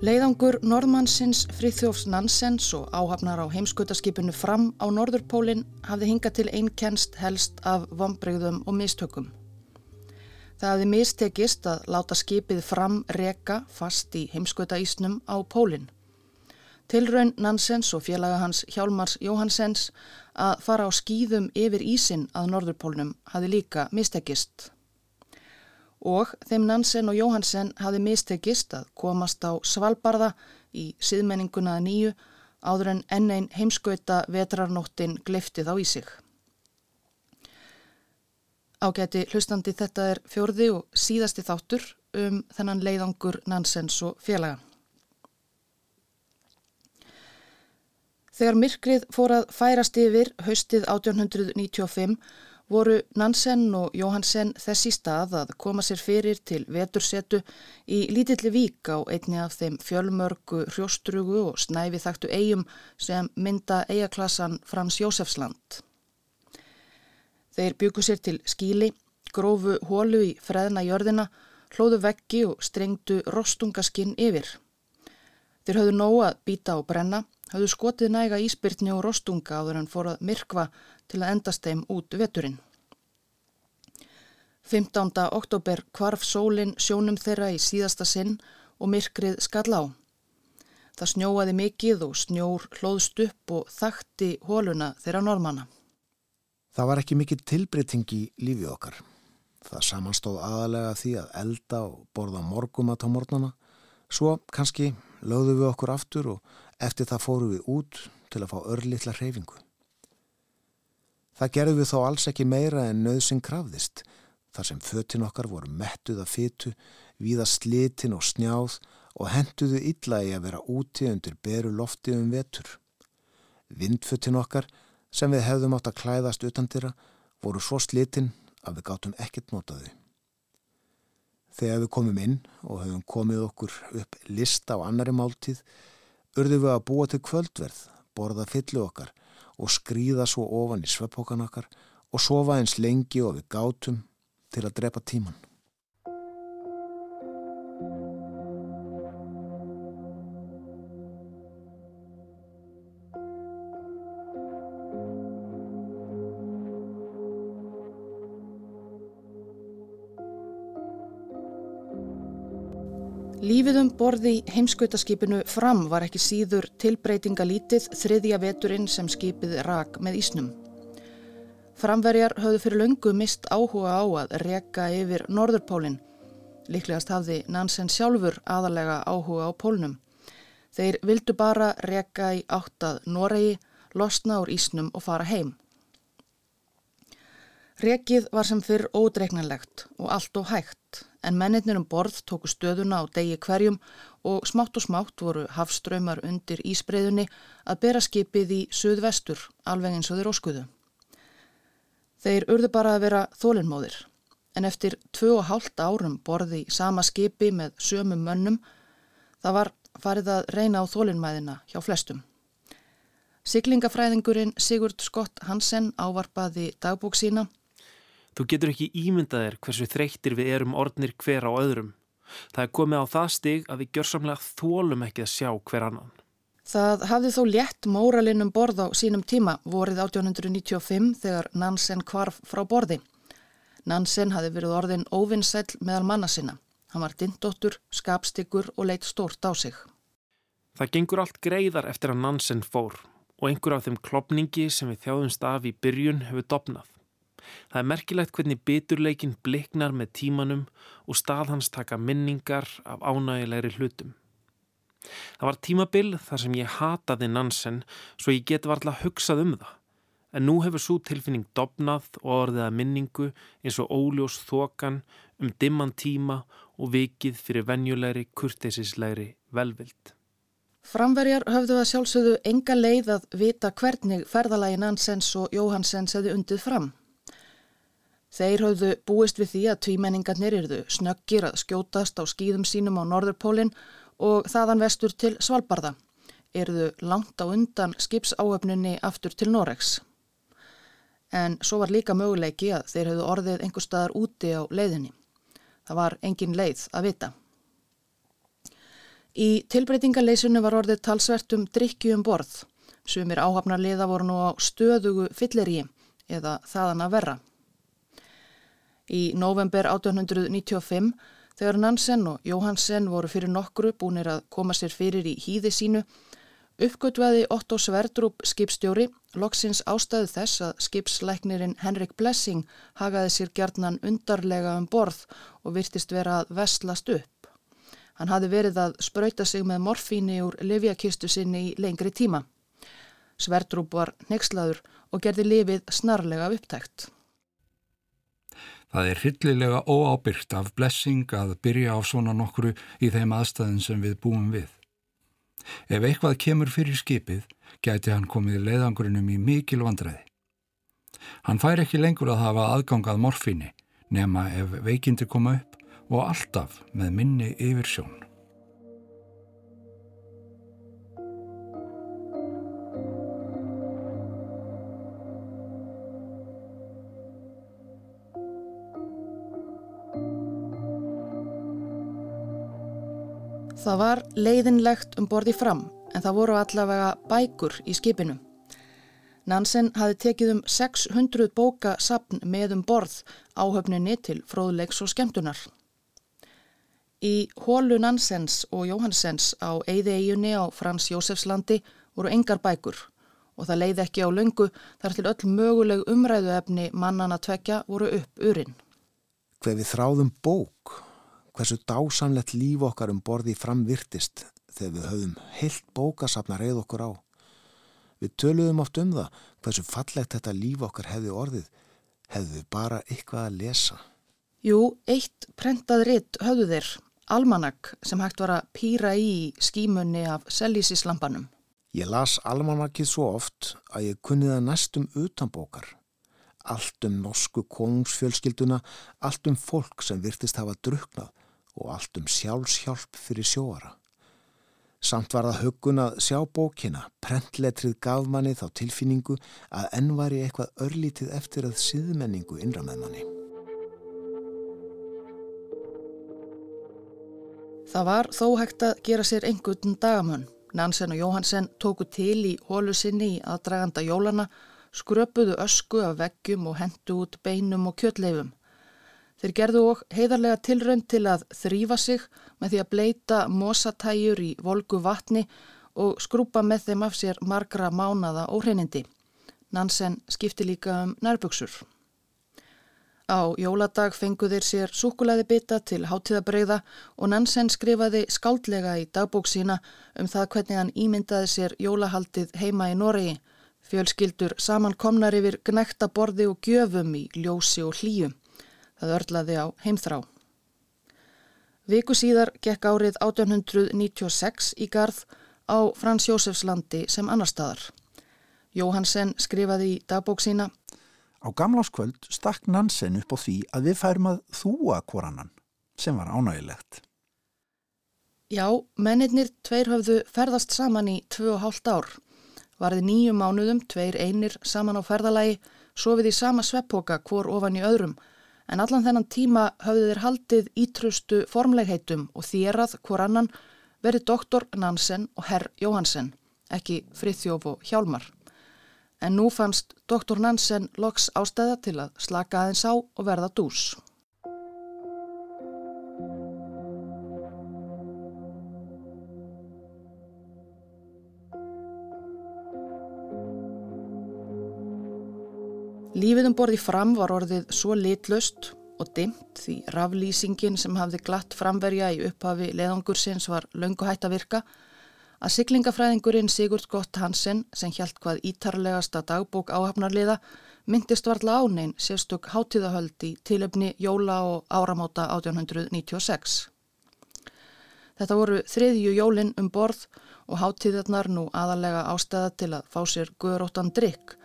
Leiðangur norðmannsins Frithjófs Nansens og áhafnar á heimskutaskipinu fram á Norðurpólinn hafði hingað til einnkenst helst af vombreyðum og mistökum. Það hafði mistekist að láta skipið fram reka fast í heimskutaísnum á pólinn. Tilraun Nansens og félaga hans Hjálmars Jóhansens að fara á skýðum yfir ísin að Norðurpólnum hafði líka mistekist og þeim Nansen og Jóhansen hafi mistekist að komast á Svalbarða í síðmenninguna nýju áður en enn einn heimskauta vetrarnóttin gleftið á í sig. Ágæti hlustandi þetta er fjörði og síðasti þáttur um þennan leiðangur Nansens og félaga. Þegar myrkrið fór að færast yfir haustið 1895 voru Nansen og Jóhansen þess í stað að koma sér fyrir til vetursetu í lítilli vík á einni af þeim fjölmörgu hrjóstrugu og snæfi þaktu eigum sem mynda eigaklassan Frans Jósefsland. Þeir byggu sér til skíli, grófu hólu í freðna jörðina, hlóðu veggi og strengdu rostungaskinn yfir. Þeir höfðu nóg að býta og brenna, höfðu skotið næga íspyrtni og rostunga áður en fór að myrkva til að endast þeim út veturinn. 15. oktober kvarf sólinn sjónum þeirra í síðasta sinn og myrkrið skall á. Það snjóaði mikið og snjór hlóðst upp og þakti hóluna þeirra normanna. Það var ekki mikið tilbreyting í lífið okkar. Það samanstóð aðalega því að elda og borða morgumat á mornana. Svo kannski lögðu við okkur aftur og eftir það fóru við út til að fá örlittla hreyfingu. Það gerðu við þó alls ekki meira en nöðsinn krafðist, þar sem fötin okkar voru mettuð að fytu, víða slitin og snjáð og henduðu illa í að vera úti undir beru lofti um vetur. Vindfötin okkar, sem við hefðum átt að klæðast utandira, voru svo slitin að við gáttum ekkert notaði. Þegar við komum inn og höfum komið okkur upp lista á annari máltíð, urðum við að búa til kvöldverð, borða fyllu okkar og skrýða svo ofan í sveppókan okkar og sofa eins lengi og við gátum til að drepa tíman. Lífið um borði heimskautaskipinu fram var ekki síður tilbreytingalítið þriðja veturinn sem skipið rak með ísnum. Framverjar höfðu fyrir löngu mist áhuga á að reka yfir Norðurpólinn. Líklegast hafði Nansen sjálfur aðalega áhuga á pólnum. Þeir vildu bara reka í áttað Noregi, losna úr ísnum og fara heim. Rekið var sem fyrr ódreiknanlegt og allt og hægt en mennirnir um borð tóku stöðuna á degi hverjum og smátt og smátt voru hafströymar undir ísbreyðunni að bera skipið í söðvestur alveg eins og þeir óskuðu. Þeir urðu bara að vera þólinnmóðir en eftir tvö og hálft árum borði sama skipi með sömum mönnum það var farið að reyna á þólinnmæðina hjá flestum. Siglingafræðingurinn Sigurd Skott Hansen ávarpaði dagbók sína Þú getur ekki ímyndaðir hversu þreyttir við erum orðnir hver á öðrum. Það er komið á það stig að við gjörsamlega þólum ekki að sjá hver annan. Það hafði þó létt móralinnum borð á sínum tíma vorið 1895 þegar Nansen kvarf frá borði. Nansen hafði verið orðin óvinnsæl meðal manna sinna. Hann var dindóttur, skapstyggur og leitt stort á sig. Það gengur allt greiðar eftir að Nansen fór og einhver af þeim klopningi sem við þjáðumst af í byrjun hefur dopnað. Það er merkilegt hvernig biturleikin bliknar með tímanum og stað hans taka minningar af ánægilegri hlutum. Það var tímabil þar sem ég hataði Nansen svo ég get varla hugsað um það. En nú hefur svo tilfinning dopnað og orðið að minningu eins og óljós þokan um dimman tíma og vikið fyrir venjulegri, kurteisislegri velvild. Framverjar höfðu að sjálfsögðu enga leið að vita hvernig ferðalagi Nansens og Jóhansens hefði undið fram. Þeir höfðu búist við því að tvímenningarnir yrðu snöggir að skjótast á skýðum sínum á Norðurpólinn og þaðan vestur til Svalbardha, yrðu langt á undan skipsáöfnunni aftur til Noregs. En svo var líka möguleiki að þeir höfðu orðið einhver staðar úti á leiðinni. Það var engin leið að vita. Í tilbreytingaleysinu var orðið talsvert um drikju um borð. Sumir áhafnarliða voru nú á stöðugu fylleri eða þaðan að verra. Í november 1895 þegar Nansen og Jóhansen voru fyrir nokkru búinir að koma sér fyrir í hýði sínu uppgötvaði Otto Sverdrup skipstjóri loksins ástæðu þess að skipsleiknirinn Henrik Blessing hagaði sér gjarnan undarlega um borð og virtist vera að vestlast upp. Hann hafi verið að spröyta sig með morfíni úr livjakistu sinni í lengri tíma. Sverdrup var nexlaður og gerði lifið snarlega upptækt. Það er hryllilega óábyrgt af blessing að byrja á svona nokkru í þeim aðstæðin sem við búum við. Ef eitthvað kemur fyrir skipið, gæti hann komið leiðangurinnum í mikil vandræði. Hann fær ekki lengur að hafa aðgangað morfinni nema ef veikindi koma upp og alltaf með minni yfir Það var leiðinlegt um borði fram en það voru allavega bækur í skipinu. Nansen hafi tekið um 600 bóka sapn með um borð áhöfninni til fróðlegs og skemmtunar. Í hólu Nansens og Jóhansens á Eyði-eigunni á Frans Jósefslandi voru engar bækur og það leiði ekki á löngu þar til öll möguleg umræðuefni mannana tvekja voru upp urinn. Hver við þráðum bók hversu dásamlegt líf okkar um borði framvirtist þegar við höfum heilt bókasafna reyð okkur á. Við töluðum oft um það hversu fallegt þetta líf okkar hefði orðið, hefðu bara eitthvað að lesa. Jú, eitt prentað ritt höfðu þeir, almanak sem hægt var að pýra í skímunni af selísislampanum. Ég las almanakið svo oft að ég kunni það næstum utan bókar. Allt um norsku konungsfjölskylduna, allt um fólk sem virtist hafa druknað og allt um sjálfshjálp fyrir sjóara. Samt var það höggun að sjá bókina, prentletrið gaf manni þá tilfinningu að enn var ég eitthvað örlítið eftir að síðmenningu innra með manni. Það var þó hægt að gera sér einhvern dagamönn. Nansen og Jóhansen tóku til í hólu sinni í aðdraganda jólana, skröpuðu ösku af veggjum og hendu út beinum og kjötleifum. Þeir gerðu og heiðarlega tilrönd til að þrýfa sig með því að bleita mosatæjur í volgu vatni og skrúpa með þeim af sér margra mánada óhreinindi. Nansen skipti líka um nærbuksur. Á jóladag fengu þeir sér sukulæði bita til hátíðabreiða og Nansen skrifaði skáldlega í dagbók sína um það hvernig hann ímyndaði sér jólahaldið heima í Noregi. Fjölskyldur saman komnar yfir gnekta borði og gjöfum í ljósi og hlýjum. Það örlaði á heimþrá. Viku síðar gekk árið 1896 í garð á Frans Jósefslandi sem annar staðar. Jóhansen skrifaði í dagbók sína Á gamláskvöld stakk Nansen upp á því að við færum að þúa korannan, sem var ánægilegt. Já, mennirnir tveir höfðu ferðast saman í tvö og hálft ár. Varði nýju mánuðum, tveir einir saman á ferðalagi, sofið í sama sveppoka hvor ofan í öðrum en allan þennan tíma höfðu þeir haldið ítrustu formlegheitum og þýrað hvor annan verið doktor Nansen og herr Jóhansen, ekki Frithjóf og Hjálmar. En nú fannst doktor Nansen loks ástæða til að slaka aðeins á og verða dús. Lífið um borði fram var orðið svo litlust og dimt því raflýsingin sem hafði glatt framverja í upphafi leðangursins var löngu hætt að virka að syklingafræðingurinn Sigurd Gott Hansen sem hjælt hvað ítarlegasta dagbók áhafnarliða myndist varla ánein sérstök hátíðahöld í tilöfni jóla og áramóta 1896. Þetta voru þriðju jólinn um borð og hátíðarnar nú aðalega ástæða til að fá sér guðróttan drikk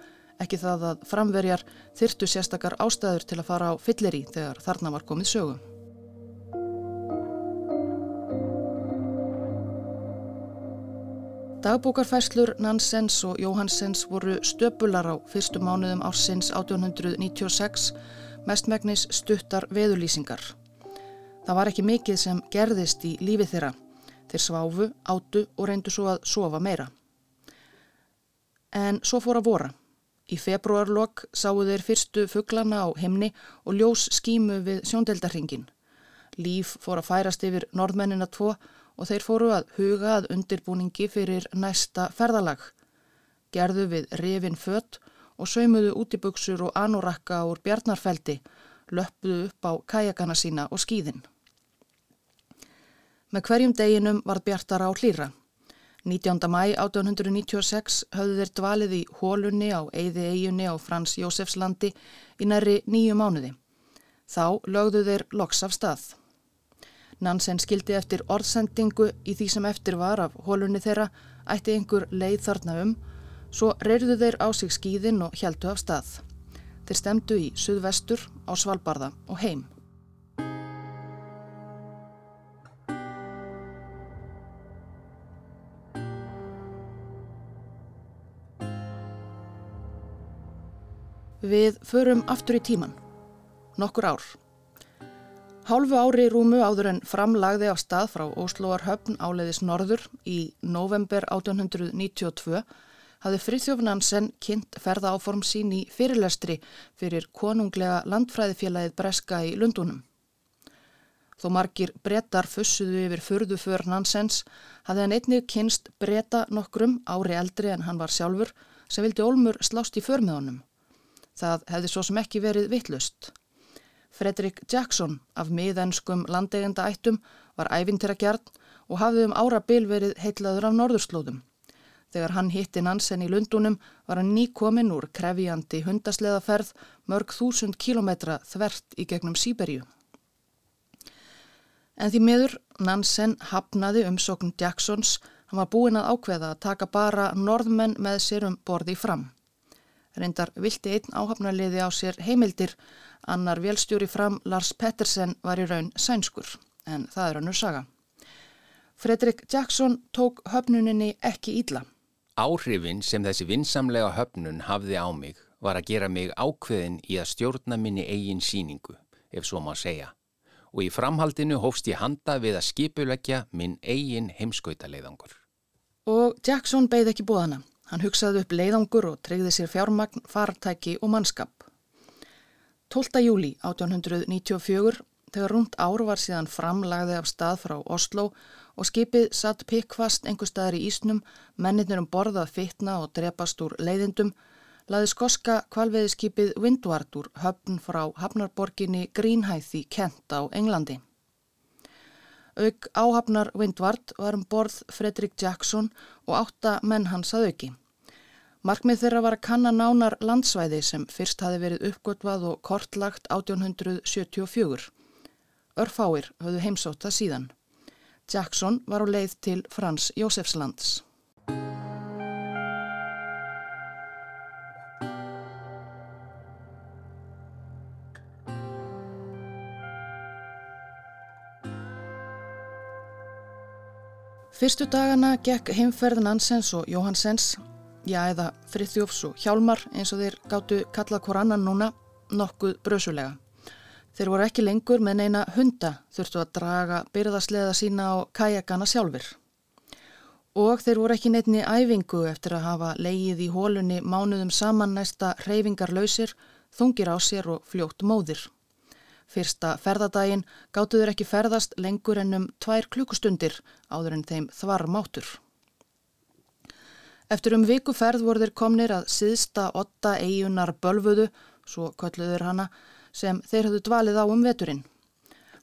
ekki það að framverjar þyrtu sérstakar ástæður til að fara á fylleri þegar þarna var komið sögu. Dagbókarfæslur Nansens og Jóhansens voru stöpular á fyrstu mánuðum ársins 1896 mestmægnis stuttar veðulýsingar. Það var ekki mikið sem gerðist í lífi þeirra Þeir sváfu, átu og reyndu svo að sofa meira. En svo fór að vora. Í februarlokk sáu þeir fyrstu fugglana á himni og ljós skímu við sjóndeldarhingin. Líf fór að færast yfir norðmennina tvo og þeir fóru að huga að undirbúningi fyrir næsta ferðalag. Gerðu við rifin fött og saumuðu útibuksur og anorakka úr bjarnarfeldi, löppuðu upp á kajakana sína og skýðin. Með hverjum deginum var bjartara á hlýra. 19. mæ 1896 höfðu þeir dvalið í hólunni á Eyði eiginni á Frans Jósefslandi í næri nýju mánuði. Þá lögðu þeir loks af stað. Nansen skildi eftir orðsendingu í því sem eftir var af hólunni þeirra, ætti einhver leið þarna um, svo reyrðu þeir á sig skýðin og heldu af stað. Þeir stemdu í suðvestur á Svalbardha og heim. Við förum aftur í tíman, nokkur ár. Hálfu ári rúmu áður en framlagði á stað frá Óslóar höfn áleiðis norður í november 1892 hafði Frithjóf Nansen kynnt ferða áform sín í fyrirlestri fyrir konunglega landfræðifélagið Breska í Lundunum. Þó margir brettar fussuðu yfir förðu för Nansens hafði hann einnig kynst bretta nokkrum ári eldri en hann var sjálfur sem vildi Olmur slást í för með honum. Það hefði svo sem ekki verið vittlust. Fredrik Jackson af miðenskum landegenda ættum var æfintera gjarn og hafði um ára bil verið heitlaður af norðurslóðum. Þegar hann hitti Nansen í Lundunum var hann nýkominn úr krefjandi hundasleðaferð mörg þúsund kílometra þvert í gegnum Sýberju. En því miður Nansen hafnaði umsókn Jacksons, hann var búinn að ákveða að taka bara norðmenn með sér um borði fram. Reyndar vilti einn áhafnarliði á sér heimildir, annar velstjóri fram Lars Pettersen var í raun sænskur, en það er hannur saga. Fredrik Jackson tók höfnuninni ekki ídla. Áhrifin sem þessi vinsamlega höfnun hafði á mig var að gera mig ákveðin í að stjórna minni eigin síningu, ef svo má segja. Og í framhaldinu hófst ég handa við að skipulegja minn eigin heimskautaleiðangur. Og Jackson beigð ekki bóðana. Hann hugsaði upp leiðangur og treyði sér fjármagn, fartæki og mannskap. 12. júli 1894, þegar rúmt ár var síðan framlagði af stað frá Oslo og skipið satt pikkvast einhver staðar í Ísnum, mennirnir um borðað fytna og drepast úr leiðindum, laði skoska kvalveðiskipið Windward úr höfn frá hafnarborginni Greenhæð í Kent á Englandi. Auk áhafnar Windward var um borð Fredrik Jackson og átta menn hans að auki. Markmið þeirra var að kanna nánar landsvæði sem fyrst hafi verið uppgötvað og kortlagt 1874. Örfáir höfðu heimsótt það síðan. Jackson var á leið til Frans Jósefslands. Fyrstu dagana gekk heimferð Nansens og Jóhannsens, já eða Friðjófs og Hjálmar eins og þeir gáttu kallað hver annan núna nokkuð brösulega. Þeir voru ekki lengur með neina hunda þurftu að draga byrðasleða sína á kajakana sjálfur. Og þeir voru ekki neittni æfingu eftir að hafa leið í hólunni mánuðum saman næsta reyfingarlausir, þungir á sér og fljótt móðir. Fyrsta ferðadaginn gáttuður ekki ferðast lengur ennum tvær klukkustundir áður en þeim þvar mátur. Eftir um viku ferð voru þeir komnir að síðsta otta eigunar bölfuðu, svo kölluður hana, sem þeir höfðu dvalið á um veturinn.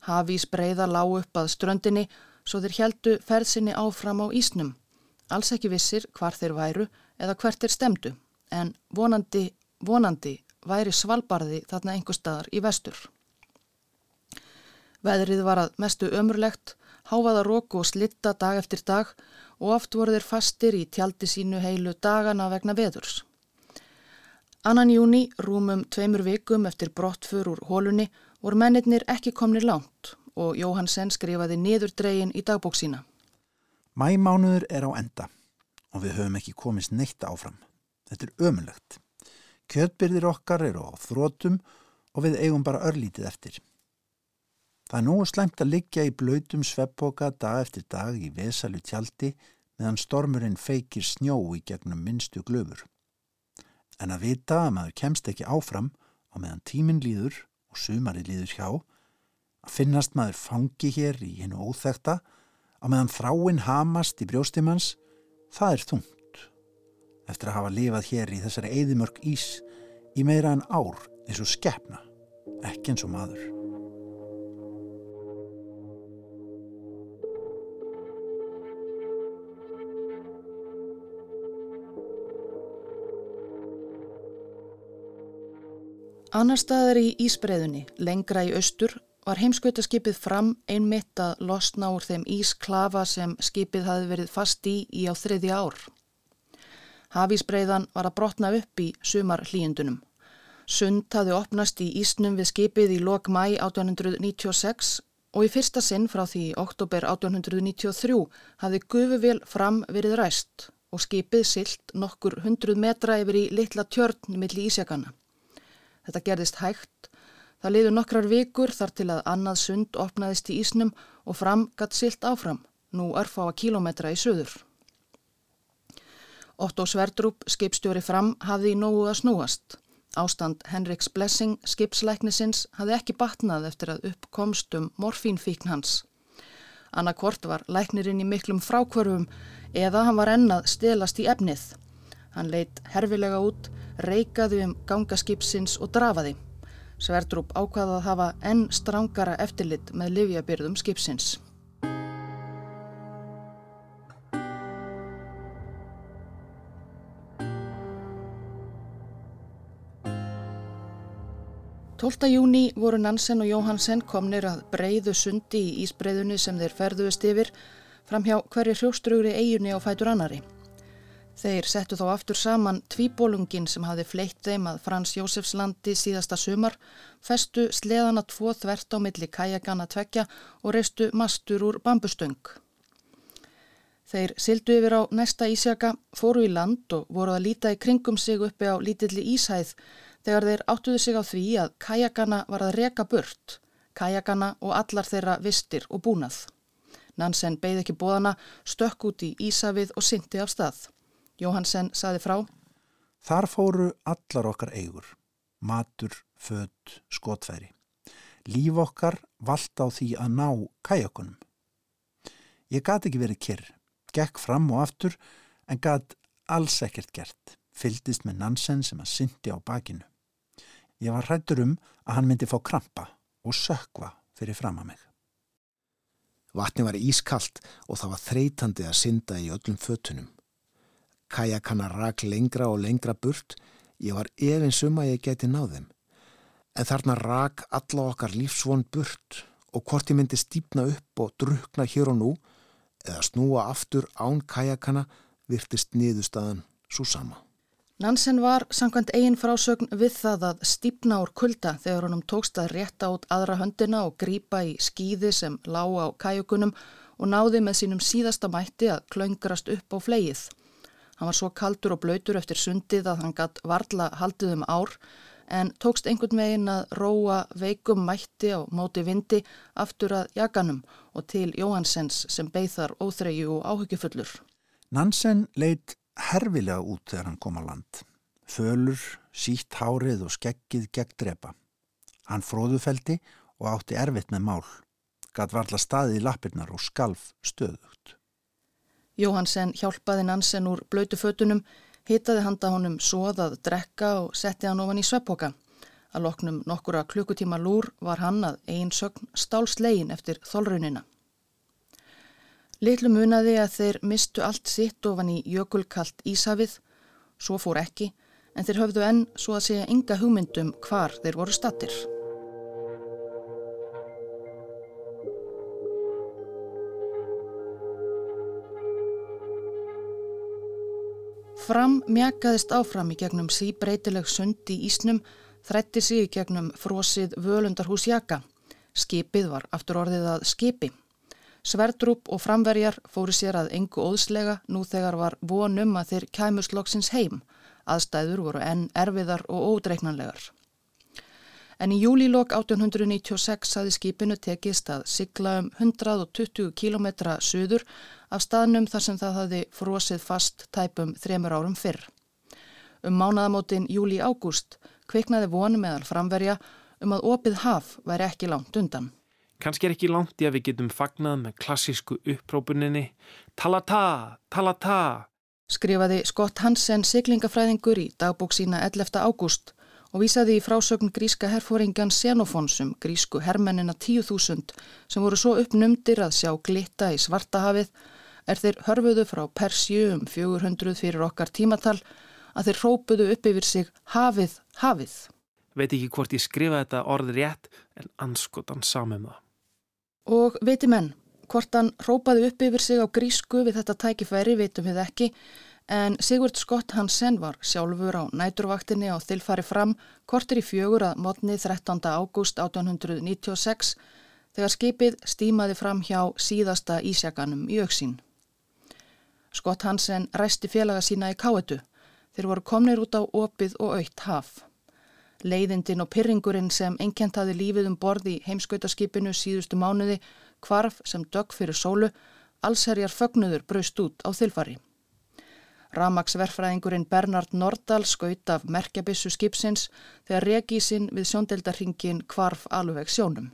Hafís breyða lág upp að ströndinni svo þeir heldu ferðsinni áfram á ísnum. Alls ekki vissir hvar þeir væru eða hvert þeir stemdu, en vonandi, vonandi væri svalbarði þarna einhver staðar í vestur. Veðrið var að mestu ömurlegt, háfaða róku og slitta dag eftir dag og oft voru þeir fastir í tjaldi sínu heilu dagana vegna veðurs. Annan júni, rúmum tveimur vikum eftir brottfur úr hólunni, voru mennirnir ekki komnir langt og Jóhansen skrifaði niður dregin í dagbók sína. Mæmánuður er á enda og við höfum ekki komist neitt áfram. Þetta er ömulegt. Kjötbyrðir okkar eru á þrótum og við eigum bara örlítið eftir. Það er nógu slæmt að liggja í blöytum sveppboka dag eftir dag í vesalu tjaldi meðan stormurinn feikir snjó í gegnum minnstu glöfur. En að vita að maður kemst ekki áfram á meðan tíminn líður og sumari líður hjá, að finnast maður fangi hér í hennu óþekta, á meðan þráinn hamast í brjóstimans, það er þungt. Eftir að hafa lifað hér í þessari eðimörk ís í meira en ár eins og skeppna, ekki eins og maður. Annar staðar í Ísbreiðunni, lengra í austur, var heimskvötaskipið fram einmitt að losna úr þeim ísklafa sem skipið hafi verið fast í í á þriði ár. Hafísbreiðan var að brotna upp í sumar hlýjendunum. Sund hafi opnast í Ísnum við skipið í lok mæ 1896 og í fyrsta sinn frá því oktober 1893 hafi gufuvél fram verið ræst og skipið silt nokkur hundruð metra yfir í litla tjörn millir ísjakana. Þetta gerðist hægt. Það liður nokkrar vikur þar til að annað sund opnaðist í Ísnum og fram gatt silt áfram, nú örfáa kílometra í söður. Otto Sverdrup, skipstjóri fram, hafði í nógu að snúast. Ástand Henriks Blessing, skipslæknisins, hafði ekki batnað eftir að uppkomst um morfínfíkn hans. Anna Kort var læknirinn í miklum frákvörfum eða hann var ennað stelast í efnið. Hann leitt herfilega út, reikaði um gangaskipsins og drafaði. Sverdrup ákvaða að hafa enn strángara eftirlit með livjabyrðum skipsins. Tólta júni voru Nansen og Jóhansen komnir að breyðu sundi í ísbreyðunni sem þeir ferðuðist yfir fram hjá hverju hrjóstrugri eiginni á fætur annari. Þeir settu þá aftur saman tvíbólungin sem hafi fleitt þeim að Frans Jósefslandi síðasta sumar, festu sleðana tvo þvert á milli kajakana tvekja og reistu mastur úr bambustöng. Þeir sildu yfir á næsta ísjaka, fóru í land og voru að líta í kringum sig uppi á lítilli íshæð þegar þeir áttuðu sig á því að kajakana var að reka burt, kajakana og allar þeirra vistir og búnað. Nansen beigð ekki bóðana, stökk út í ísafið og syndi af stað. Jóhansen saði frá. Þar fóru allar okkar eigur, matur, född, skotfæri. Líf okkar vald á því að ná kajakunum. Ég gati ekki verið kyrr, gekk fram og aftur en gat alls ekkert gert, fyldist með Nansen sem að syndi á bakinu. Ég var hrættur um að hann myndi fá krampa og sökva fyrir fram að mig. Vatni var ískallt og það var þreytandi að synda í öllum fötunum. Kajakanna rak lengra og lengra burt, ég var efinsum að ég geti náðum. En þarna rak alla okkar lífsvon burt og hvort ég myndi stýpna upp og drukna hér og nú eða snúa aftur án kajakanna virtist niðurstaðan svo sama. Nansen var samkvæmt eigin frásögn við það að stýpna úr kulda þegar honum tókst að rétta út aðra höndina og grípa í skýði sem lág á kajukunum og náði með sínum síðasta mætti að klöngrast upp á flegið. Hann var svo kaldur og blöytur eftir sundið að hann gatt varla haldið um ár en tókst einhvern veginn að róa veikum mætti á móti vindi aftur að jaganum og til Jóhansens sem beithar óþreyju og áhyggjufullur. Nansen leitt herfilega út þegar hann kom að land. Fölur, sítt hárið og skeggið gegn drepa. Hann fróðufeldi og átti erfitt með mál. Gatt varla staðið í lappirnar og skalf stöðugt. Jóhansen hjálpaði Nansen úr blötu fötunum, hitaði handa honum svoðað drekka og setti hann ofan í sveppoka. Að loknum nokkura klukkutíma lúr var hann að einn sögn stálslegin eftir þólraunina. Litlu munaði að þeir mistu allt sitt ofan í jökulkalt Ísafið, svo fór ekki, en þeir höfðu enn svo að segja ynga hugmyndum hvar þeir voru stattir. Fram mjakaðist áfram í gegnum síbreytileg sund í Ísnum, þrætti sig í gegnum frosið völundarhús jaka. Skipið var aftur orðið að skipi. Sverdrup og framverjar fóru sér að engu óðslega nú þegar var vonum að þeir kæmusloksins heim. Aðstæður voru enn erfiðar og ódreiknanlegar. En í júlílokk 1896 hafði skipinu tekist að sigla um 120 km söður af staðnum þar sem það hafði frosið fast tæpum þremur árum fyrr. Um mánaðamótin júli-ágúst kviknaði vonu meðal framverja um að opið haf væri ekki langt undan. Kanski er ekki langt í að við getum fagnað með klassísku upprópuninni Talata, talata skrifaði Scott Hansen siglingafræðingur í dagbók sína 11. ágúst og vísaði í frásögn gríska herfóringan Xenofonsum, grísku hermennina 10.000 sem voru svo uppnumdir að sjá glitta í svartahafið er þeir hörfuðu frá Persju um 400 fyrir okkar tímatal að þeir rópuðu upp yfir sig hafið, hafið. Veit ekki hvort ég skrifa þetta orð rétt en anskotan samum það. Og veiti menn, hvort hann rópaði upp yfir sig á grísku við þetta tækifæri veitum við ekki en Sigurd Scott Hansen var sjálfur á næturvaktinni á þilfari fram kortir í fjögur að mótni 13. ágúst 1896 þegar skipið stímaði fram hjá síðasta ísjaganum í auksín. Scott Hansen ræsti félaga sína í káetu. Þeir voru komnir út á opið og aukt haf. Leiðindin og pyrringurinn sem ennkjentaði lífið um borði í heimskautaskipinu síðustu mánuði, kvarf sem dögg fyrir sólu, allsherjar fögnuður braust út á þilfari. Ramagsverfræðingurinn Bernard Nordahl skaut af merkjabissu skipsins þegar regísinn við sjóndeldarhingin kvarf alveg sjónum.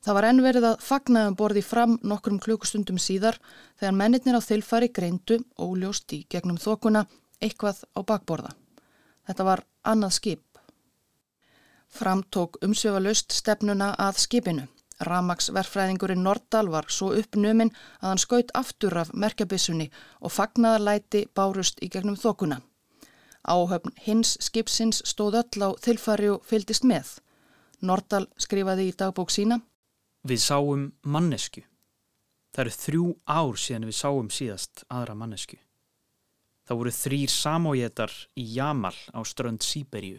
Það var ennverið að fagnaðum borði fram nokkrum klukustundum síðar þegar mennitnir á þilfari greindu, óljóst í gegnum þokuna, eitthvað á bakborða. Þetta var annað skip. Framtók umsöfa löst stefnuna að skipinu. Ramagsverfræðingurinn Nordal var svo uppnuminn að hann skaut aftur af merkjabissunni og fagnaðarlæti bárust í gegnum þokuna. Áhöfn hins skipsins stóð öll á þilfari og fyldist með. Nordal skrifaði í dagbók sína Við sáum mannesku. Það eru þrjú ár síðan við sáum síðast aðra mannesku. Það voru þrýr samójetar í Jamal á strönd Sýberíu.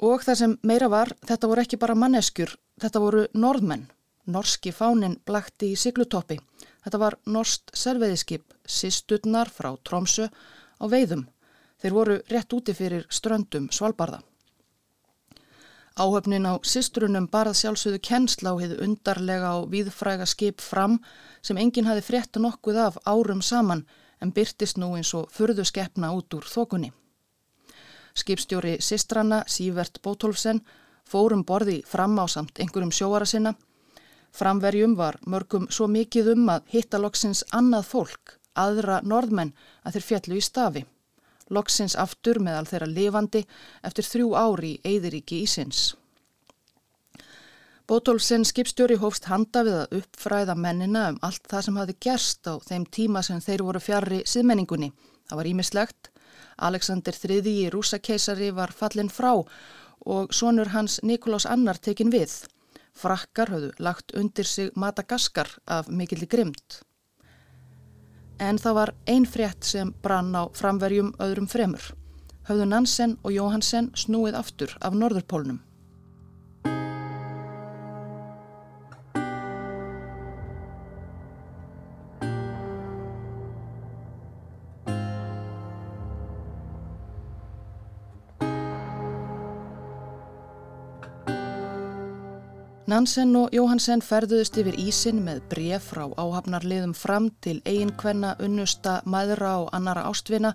Og það sem meira var, þetta voru ekki bara manneskjur, þetta voru norðmenn. Norski fánin blakti í siglutoppi. Þetta var norskt serveðiskip, sistutnar frá Tromsö á veiðum. Þeir voru rétt úti fyrir ströndum Svalbardha. Áhöfnin á sistrunum barð sjálfsögðu kennsla á hefðu undarlega á víðfræga skip fram sem enginn hafi frétta nokkuð af árum saman en byrtist nú eins og furðu skeppna út úr þokunni. Skipstjóri sistrana Sívert Bótolfsen fórum borði fram á samt einhverjum sjóara sinna Framverjum var mörgum svo mikið um að hitta loksins annað fólk, aðra norðmenn, að þeir fjallu í stafi. Loksins aftur meðal þeirra lifandi eftir þrjú ári í Eðiríki Ísins. Bótólfsson skipstjóri hófst handa við að uppfræða mennina um allt það sem hafi gerst á þeim tíma sem þeir voru fjarrri síðmenningunni. Það var ímislegt. Alexander III í rúsakeisari var fallin frá og sonur hans Nikolás Annar tekin við. Frakkar höfðu lagt undir sig Madagaskar af mikilli grymt. En það var ein frétt sem brann á framverjum öðrum fremur. Höfðu Nansen og Jóhansen snúið aftur af Norðurpólnum. Nansen og Jóhansen ferðuðist yfir ísin með bref frá áhafnarliðum fram til eiginkvenna, unnusta, maðura og annara ástvina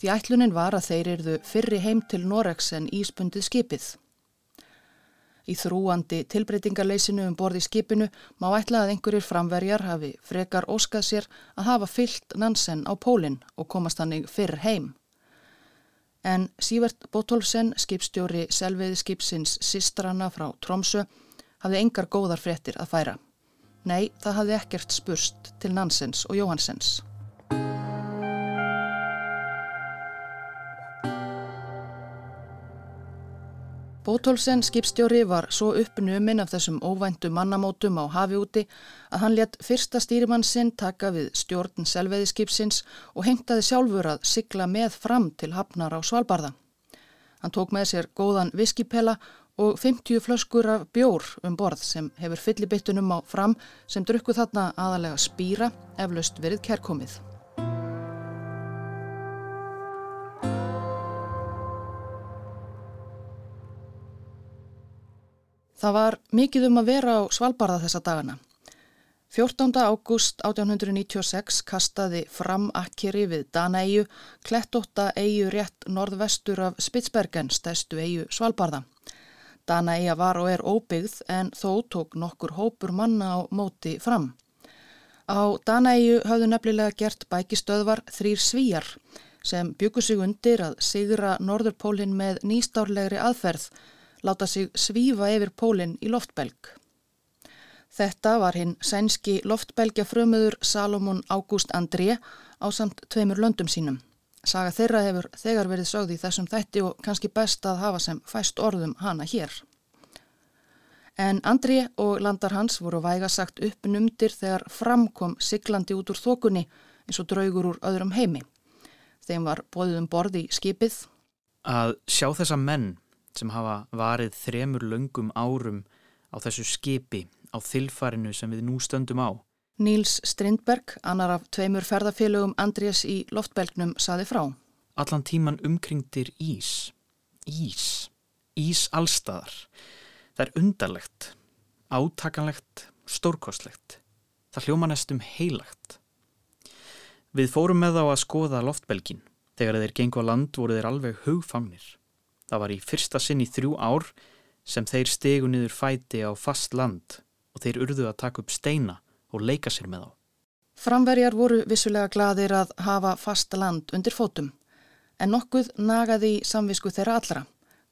því ætlunin var að þeir erðu fyrri heim til Norex en íspundið skipið. Í þrúandi tilbreytingarleysinu um borði skipinu má ætla að einhverjir framverjar hafi frekar óskað sér að hafa fyllt Nansen á pólinn og komast hannig fyrr heim. En Sívert Bótólfsen, skipstjóri selviði skipsins Sistrana frá Tromsö, hafði engar góðar fréttir að færa. Nei, það hafði ekkert spurst til Nansens og Jóhansens. Bótólsen skipstjóri var svo uppnuminn af þessum óvæntu mannamótum á hafi úti að hann létt fyrsta stýrimann sinn taka við stjórn selveiðiskipsins og heimtaði sjálfur að sigla með fram til hafnar á Svalbardha. Hann tók með sér góðan viskipela og 50 flöskur af bjór um borð sem hefur fyllibittunum á fram sem drukku þarna aðalega spýra eflaust verið kærkomið. Það var mikið um að vera á Svalbardða þessa dagana. 14. ágúst 1896 kastaði fram akkeri við Danaeyju, klettótta eyju rétt norðvestur af Spitsbergen, stæstu eyju Svalbardða. Danaeyja var og er óbyggð en þó tók nokkur hópur manna á móti fram. Á Danaeyju hafðu nefnilega gert bækistöðvar þrýr svíjar sem byggur sig undir að sigra Norðurpólinn með nýstárlegri aðferð, láta sig svífa yfir pólinn í loftbelg. Þetta var hinn sænski loftbelgja frömuður Salomon Ágúst André á samt tveimur löndum sínum. Saga þeirra hefur þegar verið sögð í þessum þætti og kannski best að hafa sem fæst orðum hana hér. En André og landar hans voru væga sagt upp numdir þegar framkom siglandi út úr þokunni eins og draugur úr öðrum heimi. Þeim var bóðið um borði í skipið. Að sjá þessa menn sem hafa varið þremur löngum árum á þessu skipi á þilfarinu sem við nú stöndum á. Níls Strindberg, annar af tveimur ferðarfélögum Andrés í loftbelgnum, saði frá. Allan tíman umkringdir ís. Ís. Ís allstaðar. Það er undarlegt, átakanlegt, stórkostlegt. Það hljóma nestum heilagt. Við fórum með þá að skoða loftbelgin. Þegar þeir gengu á land voru þeir alveg hugfangnir. Það var í fyrsta sinn í þrjú ár sem þeir stegu niður fæti á fast land og þeir urðu að taka upp steina og leika sér með þá. Framverjar voru vissulega gladir að hafa fast land undir fótum, en nokkuð nagaði í samvisku þeirra allra,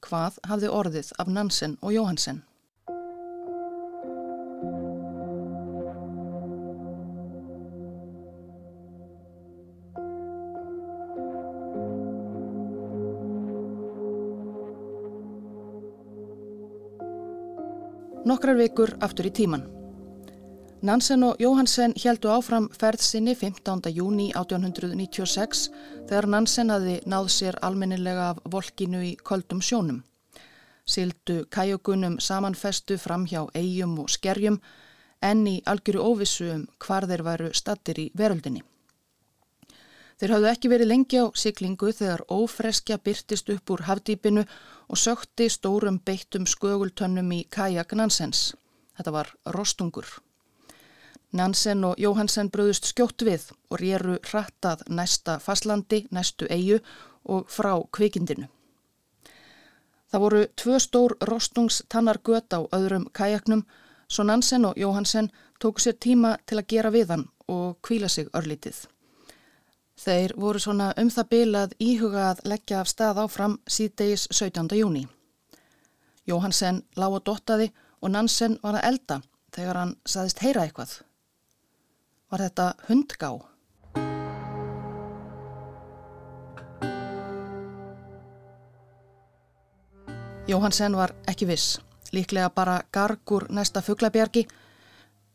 hvað hafði orðið af Nansen og Jóhansen. Nokkrar vikur aftur í tíman. Nansen og Jóhansen heldu áfram ferð sinni 15. júni 1896 þegar Nansen hafi náð sér almennilega af volkinu í köldum sjónum. Sildu kæjugunum samanfestu fram hjá eigum og skerjum en í algjöru óvissu um hvar þeir væru stattir í veröldinni. Þeir hafðu ekki verið lengi á siklingu þegar ófreskja byrtist upp úr hafdýpinu og sökti stórum beittum skögultönnum í kajak Nansens. Þetta var rostungur. Nansen og Jóhansen bröðust skjótt við og rýru hrattað næsta fastlandi, næstu eigu og frá kvikindinu. Það voru tvö stór rostungstannar gött á öðrum kajaknum svo Nansen og Jóhansen tóku sér tíma til að gera við hann og kvíla sig örlítið. Þeir voru svona um það bilað íhuga að leggja af stað áfram síðdeis 17. júni. Jóhansen lág og dottaði og Nansen var að elda þegar hann saðist heyra eitthvað. Var þetta hundgá? Jóhansen var ekki viss, líklega bara gargur næsta fugglabjargi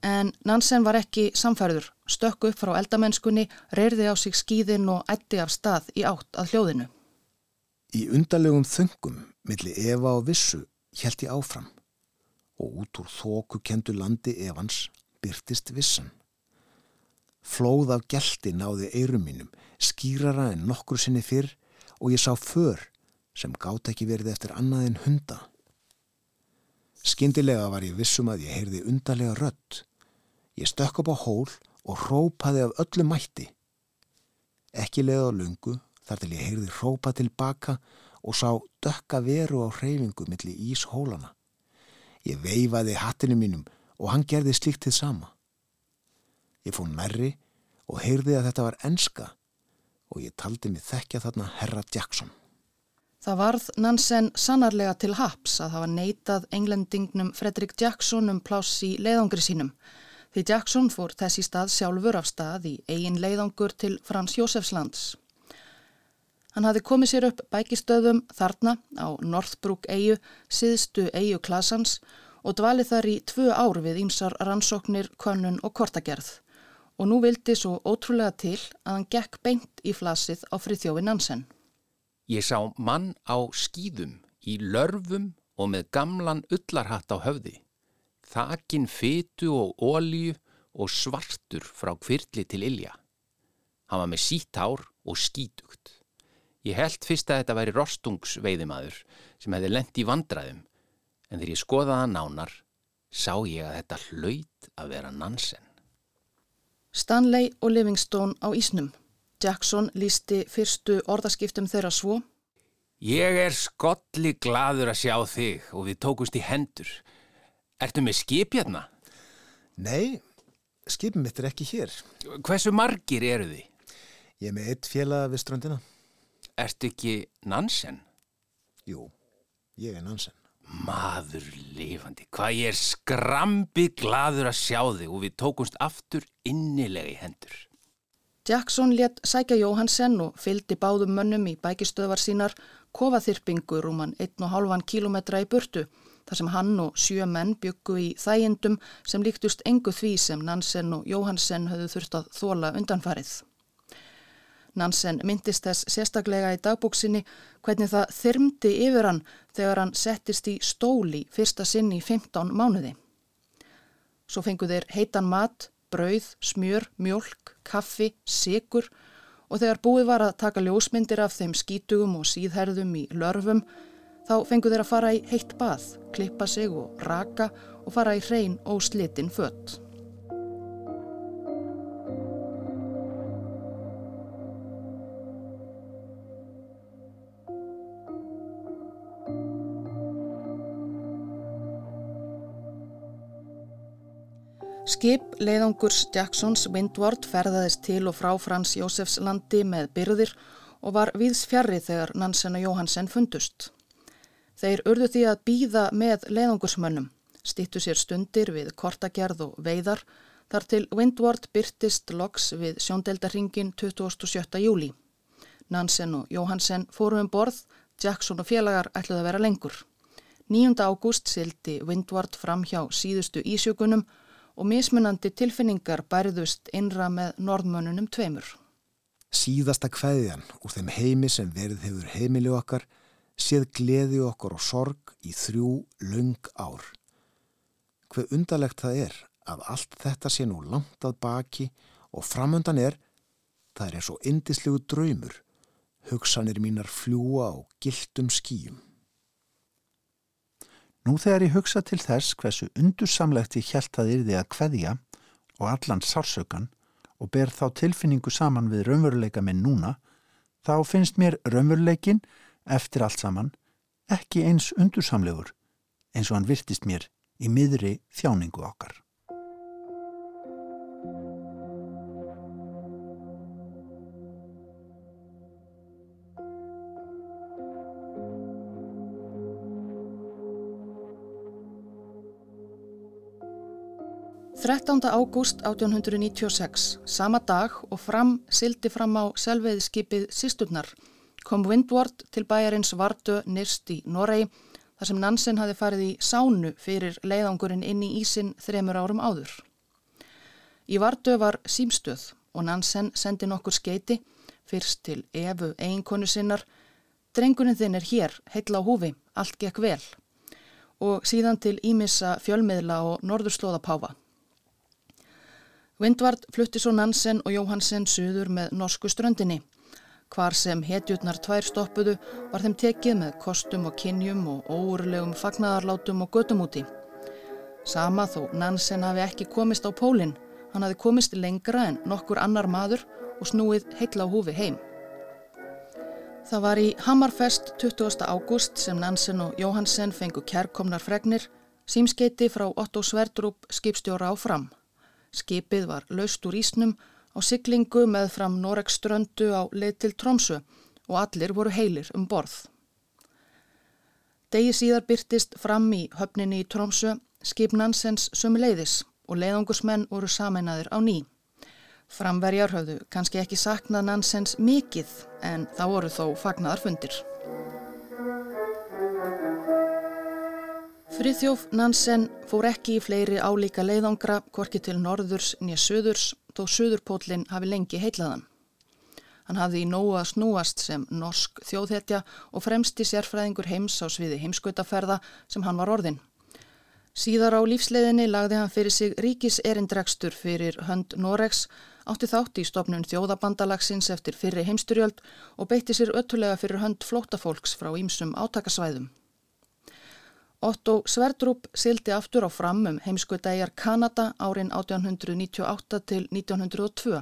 En Nansen var ekki samfærður, stökk upp frá eldamennskunni, reyrði á sig skýðin og ætti af stað í átt að hljóðinu. Í undarlegum þöngum millir Eva og Vissu held ég áfram og út úr þóku kendu landi Evans byrtist Vissan. Flóð af gelti náði eirum mínum, skýrara en nokkur sinni fyrr og ég sá för sem gátt ekki verið eftir annað en hunda. Skindilega var ég vissum að ég heyrði undarlega rött Ég stökk upp á hól og rópaði af öllu mætti. Ekki leið á lungu þar til ég heyrði rópa tilbaka og sá dökka veru á hreyfingu millir ís hólana. Ég veifaði hattinu mínum og hann gerði slíkt til sama. Ég fór nærri og heyrði að þetta var enska og ég taldi mig þekkja þarna Herra Jackson. Það varð Nansen sannarlega til haps að hafa neitað englendingnum Fredrik Jackson um pláss í leiðangri sínum því Jackson fór þessi stað sjálfur af stað í eigin leiðangur til Frans Jósefslands. Hann hafi komið sér upp bækistöðum þarna á Northbrook eigu, síðstu eigu klasans og dvalið þar í tvö ár við ímsar rannsóknir, könnun og kortagerð og nú vildi svo ótrúlega til að hann gekk beint í flasið á friðþjófi Nansen. Ég sá mann á skýðum, í lörfum og með gamlan ullarhatt á höfði þakin fytu og ólíu og svartur frá kvirli til ilja. Hann var með sítt hár og skítugt. Ég held fyrst að þetta væri rostungsveiðimaður sem hefði lendt í vandraðum, En þegar ég skoðaða nánar, sá ég að þetta hlaut að vera Nansen. Stanley og Livingstone á Ísnum. Jackson lísti fyrstu orðaskiptum þeirra svo. Ég er skolli gladur að sjá þig og við tókumst í hendur. Ertu með skip hérna? Nei, skipum mitt er ekki hér. Hversu margir eru þið? Ég er með eitt félag við ströndina. Ertu ekki Nansen? Jú, ég er Nansen. Maður lifandi, hvað ég er skrambi gladur að sjá þig og við tókumst aftur innilega í hendur. Jackson let sækja Jóhansen og fyldi báðum mönnum í bækistöðvar sínar kofaþyrpingur um hann 1,5 kilometra í burtu þar sem hann og sjö menn byggu í þægindum sem líktust engu því sem Nansen og Jóhansen höfðu þurft að þóla undanfarið. Nansen myndist þess sérstaklega í dagbóksinni hvernig það þyrmdi yfir hann þegar hann settist í stóli fyrsta sinn í 15 mánuði. Svo fengu þeir heitan mat, brauð, smjör, mjölk, kaffi, sigur og þegar búið var að taka ljósmyndir af þeim skítugum og síðherðum í lörfum þá fengu þeir að fara í heitt bað, klippa sig og raka og fara í hrein og slitinn fött. Skip leiðangurs Jacksons Windward ferðaðist til og frá Frans Jósefs landi með byrðir og var viðs fjarrri þegar Nansen og Jóhansen fundust. Þeir urðu því að býða með leiðangursmönnum, stýttu sér stundir við kortagerð og veiðar, þar til Windward byrtist loks við sjóndeldarringin 27. júli. Nansen og Jóhansen fóru um borð, Jackson og félagar ætluði að vera lengur. 9. ágúst sildi Windward fram hjá síðustu ísjökunum og mismunandi tilfinningar bærðust innra með norðmönnunum tveimur. Síðasta kveðjan úr þeim heimi sem verið hefur heimili okkar séð gleði okkur og sorg í þrjú lung ár. Hver undalegt það er að allt þetta sé nú langt að baki og framöndan er, það er eins og indislegu draumur, hugsanir mínar fljúa á gildum skýjum. Nú þegar ég hugsa til þess hversu undursamlegt ég held að yrði að kveðja og allan sársökan og ber þá tilfinningu saman við raunveruleika minn núna, þá finnst mér raunveruleikin eftir allt saman ekki eins undursamlegur eins og hann virtist mér í miðri þjáningu okkar. Þrettánda ágúst 1896, sama dag og fram sildi fram á selveiðskipið Sisturnar kom Windward til bæjarins Vardö nýrst í Noregi þar sem Nansen hafi farið í sánu fyrir leiðangurinn inn í Ísin þremur árum áður. Í Vardö var símstöð og Nansen sendi nokkur skeiti fyrst til Efu eiginkonu sinnar Drengurinn þinn er hér, heitla á húfi, allt gekk vel og síðan til Ímissa fjölmiðla og Norðurslóðapáfa. Windward flutti svo Nansen og Jóhansen suður með norsku ströndinni Hvar sem hetjurnar tvær stoppuðu var þeim tekið með kostum og kynjum og óurlegum fagnadarlátum og götum úti. Sama þó Nansen hafi ekki komist á pólinn, hann hafi komist lengra en nokkur annar maður og snúið heitla á húfi heim. Það var í Hammarfest 20. ágúst sem Nansen og Jóhansen fengu kærkomnar fregnir, símskeiti frá Otto Sverdrup skipstjóra á fram. Skipið var laust úr ísnum á siglingu með fram Noregströndu á leið til Tromsö og allir voru heilir um borð. Degi síðar byrtist fram í höfninni í Tromsö skip Nansens sömu leiðis og leiðangusmenn voru sameinaðir á ný. Framverjar höfðu kannski ekki saknað Nansens mikið en það voru þó fagnadarfundir. Friðjóf Nansen fór ekki í fleiri álíka leiðangra, korki til norðurs nýja söðurs þó Suðurpólinn hafi lengi heitlaðan. Hann hafði í nógu að snúast sem norsk þjóðhetja og fremsti sérfræðingur heims á sviði heimskautaferða sem hann var orðin. Síðar á lífsleiðinni lagði hann fyrir sig ríkis erindrekstur fyrir hönd Noregs, átti þátt í stopnun þjóðabandalagsins eftir fyrri heimsturjöld og beitti sér öttulega fyrir hönd flótafólks frá ímsum átakasvæðum. Otto Sverdrup sildi aftur á fram um heimskvitaðjar Kanada árin 1898 til 1902.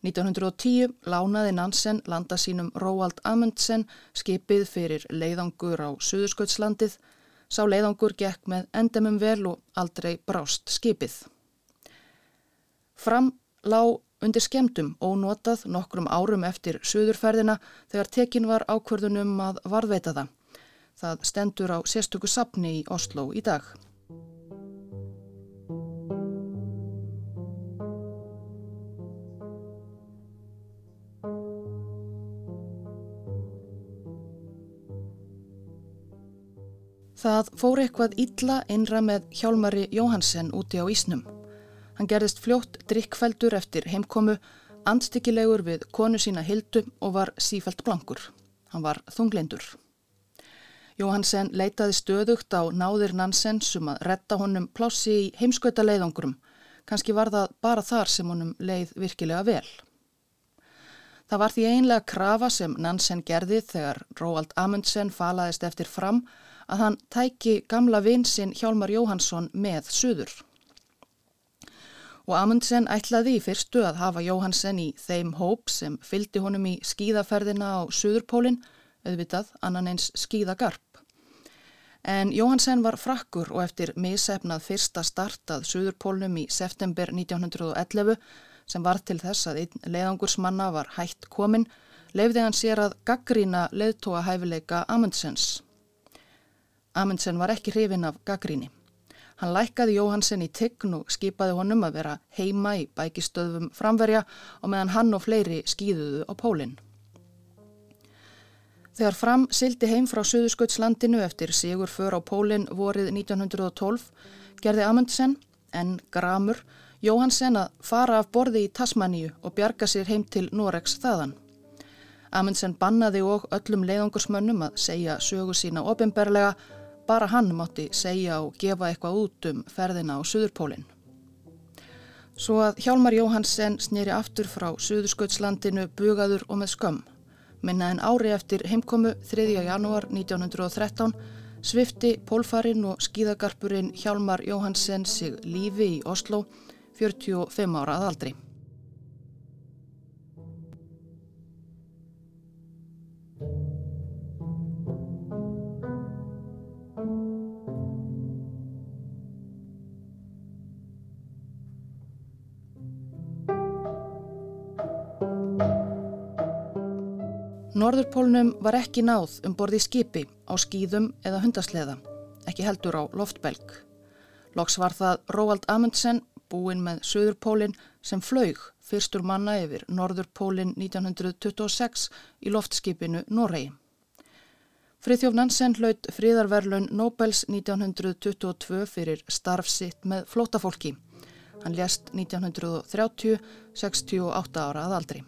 1910 lánaði Nansen landa sínum Róald Amundsen skipið fyrir leiðangur á Suðursköldslandið. Sá leiðangur gekk með endemum vel og aldrei brást skipið. Fram lág undir skemdum ónotað nokkrum árum eftir Suðurferðina þegar tekin var ákverðunum að varðveita það. Það stendur á sérstöku sapni í Oslo í dag. Það fór eitthvað illa innra með hjálmari Jóhansen úti á Ísnum. Hann gerðist fljótt drikkfældur eftir heimkomu, andstykkilegur við konu sína Hildu og var sífælt blankur. Hann var þungleindur. Jóhansen leitaði stöðugt á náðir Nansen sem að retta honum plássi í heimskauta leiðangurum. Kanski var það bara þar sem honum leið virkilega vel. Það var því einlega krafa sem Nansen gerði þegar Róald Amundsen falaðist eftir fram að hann tæki gamla vinsinn Hjálmar Jóhansson með suður. Og Amundsen ætlaði í fyrstu að hafa Jóhansen í þeim hóp sem fyldi honum í skíðaferðina á Suðurpólinn, auðvitað annan eins skíðagarp. En Jóhansen var frakkur og eftir misefnað fyrsta startað Suðurpólnum í september 1911 sem var til þess að einn leiðangursmanna var hætt komin, leifði hann sér að gaggrína leiðtóa hæfileika Amundsens. Amundsen var ekki hrifin af gaggríni. Hann lækkaði Jóhansen í tign og skipaði honum að vera heima í bækistöðum framverja og meðan hann og fleiri skýðuðu á pólinn. Þegar fram sildi heim frá Suðursköldslandinu eftir sigur för á pólinn vorið 1912 gerði Amundsen, en Gramur, Jóhansen að fara af borði í Tasmaníu og bjarga sér heim til Noregs þaðan. Amundsen bannaði og öllum leiðangursmönnum að segja sögu sína ofinberlega bara hann mátti segja og gefa eitthvað út um ferðina á Suðurpólinn. Svo að Hjálmar Jóhansen snýri aftur frá Suðursköldslandinu bugaður og með skömm. Minna en ári eftir heimkomu 3. janúar 1913 svifti pólfarinn og skíðagarpurinn Hjálmar Jóhansen sig lífi í Oslo 45 ára að aldri. Norðurpólnum var ekki náð um borði skipi á skýðum eða hundasleða, ekki heldur á loftbelg. Loks var það Róald Amundsen, búinn með Suðurpólinn, sem flaug fyrstur manna yfir Norðurpólinn 1926 í loftskipinu Noregi. Frithjóf Nansen hlaut fríðarverlun Nobels 1922 fyrir starfsitt með flótafólki. Hann lést 1930, 68 ára að aldri.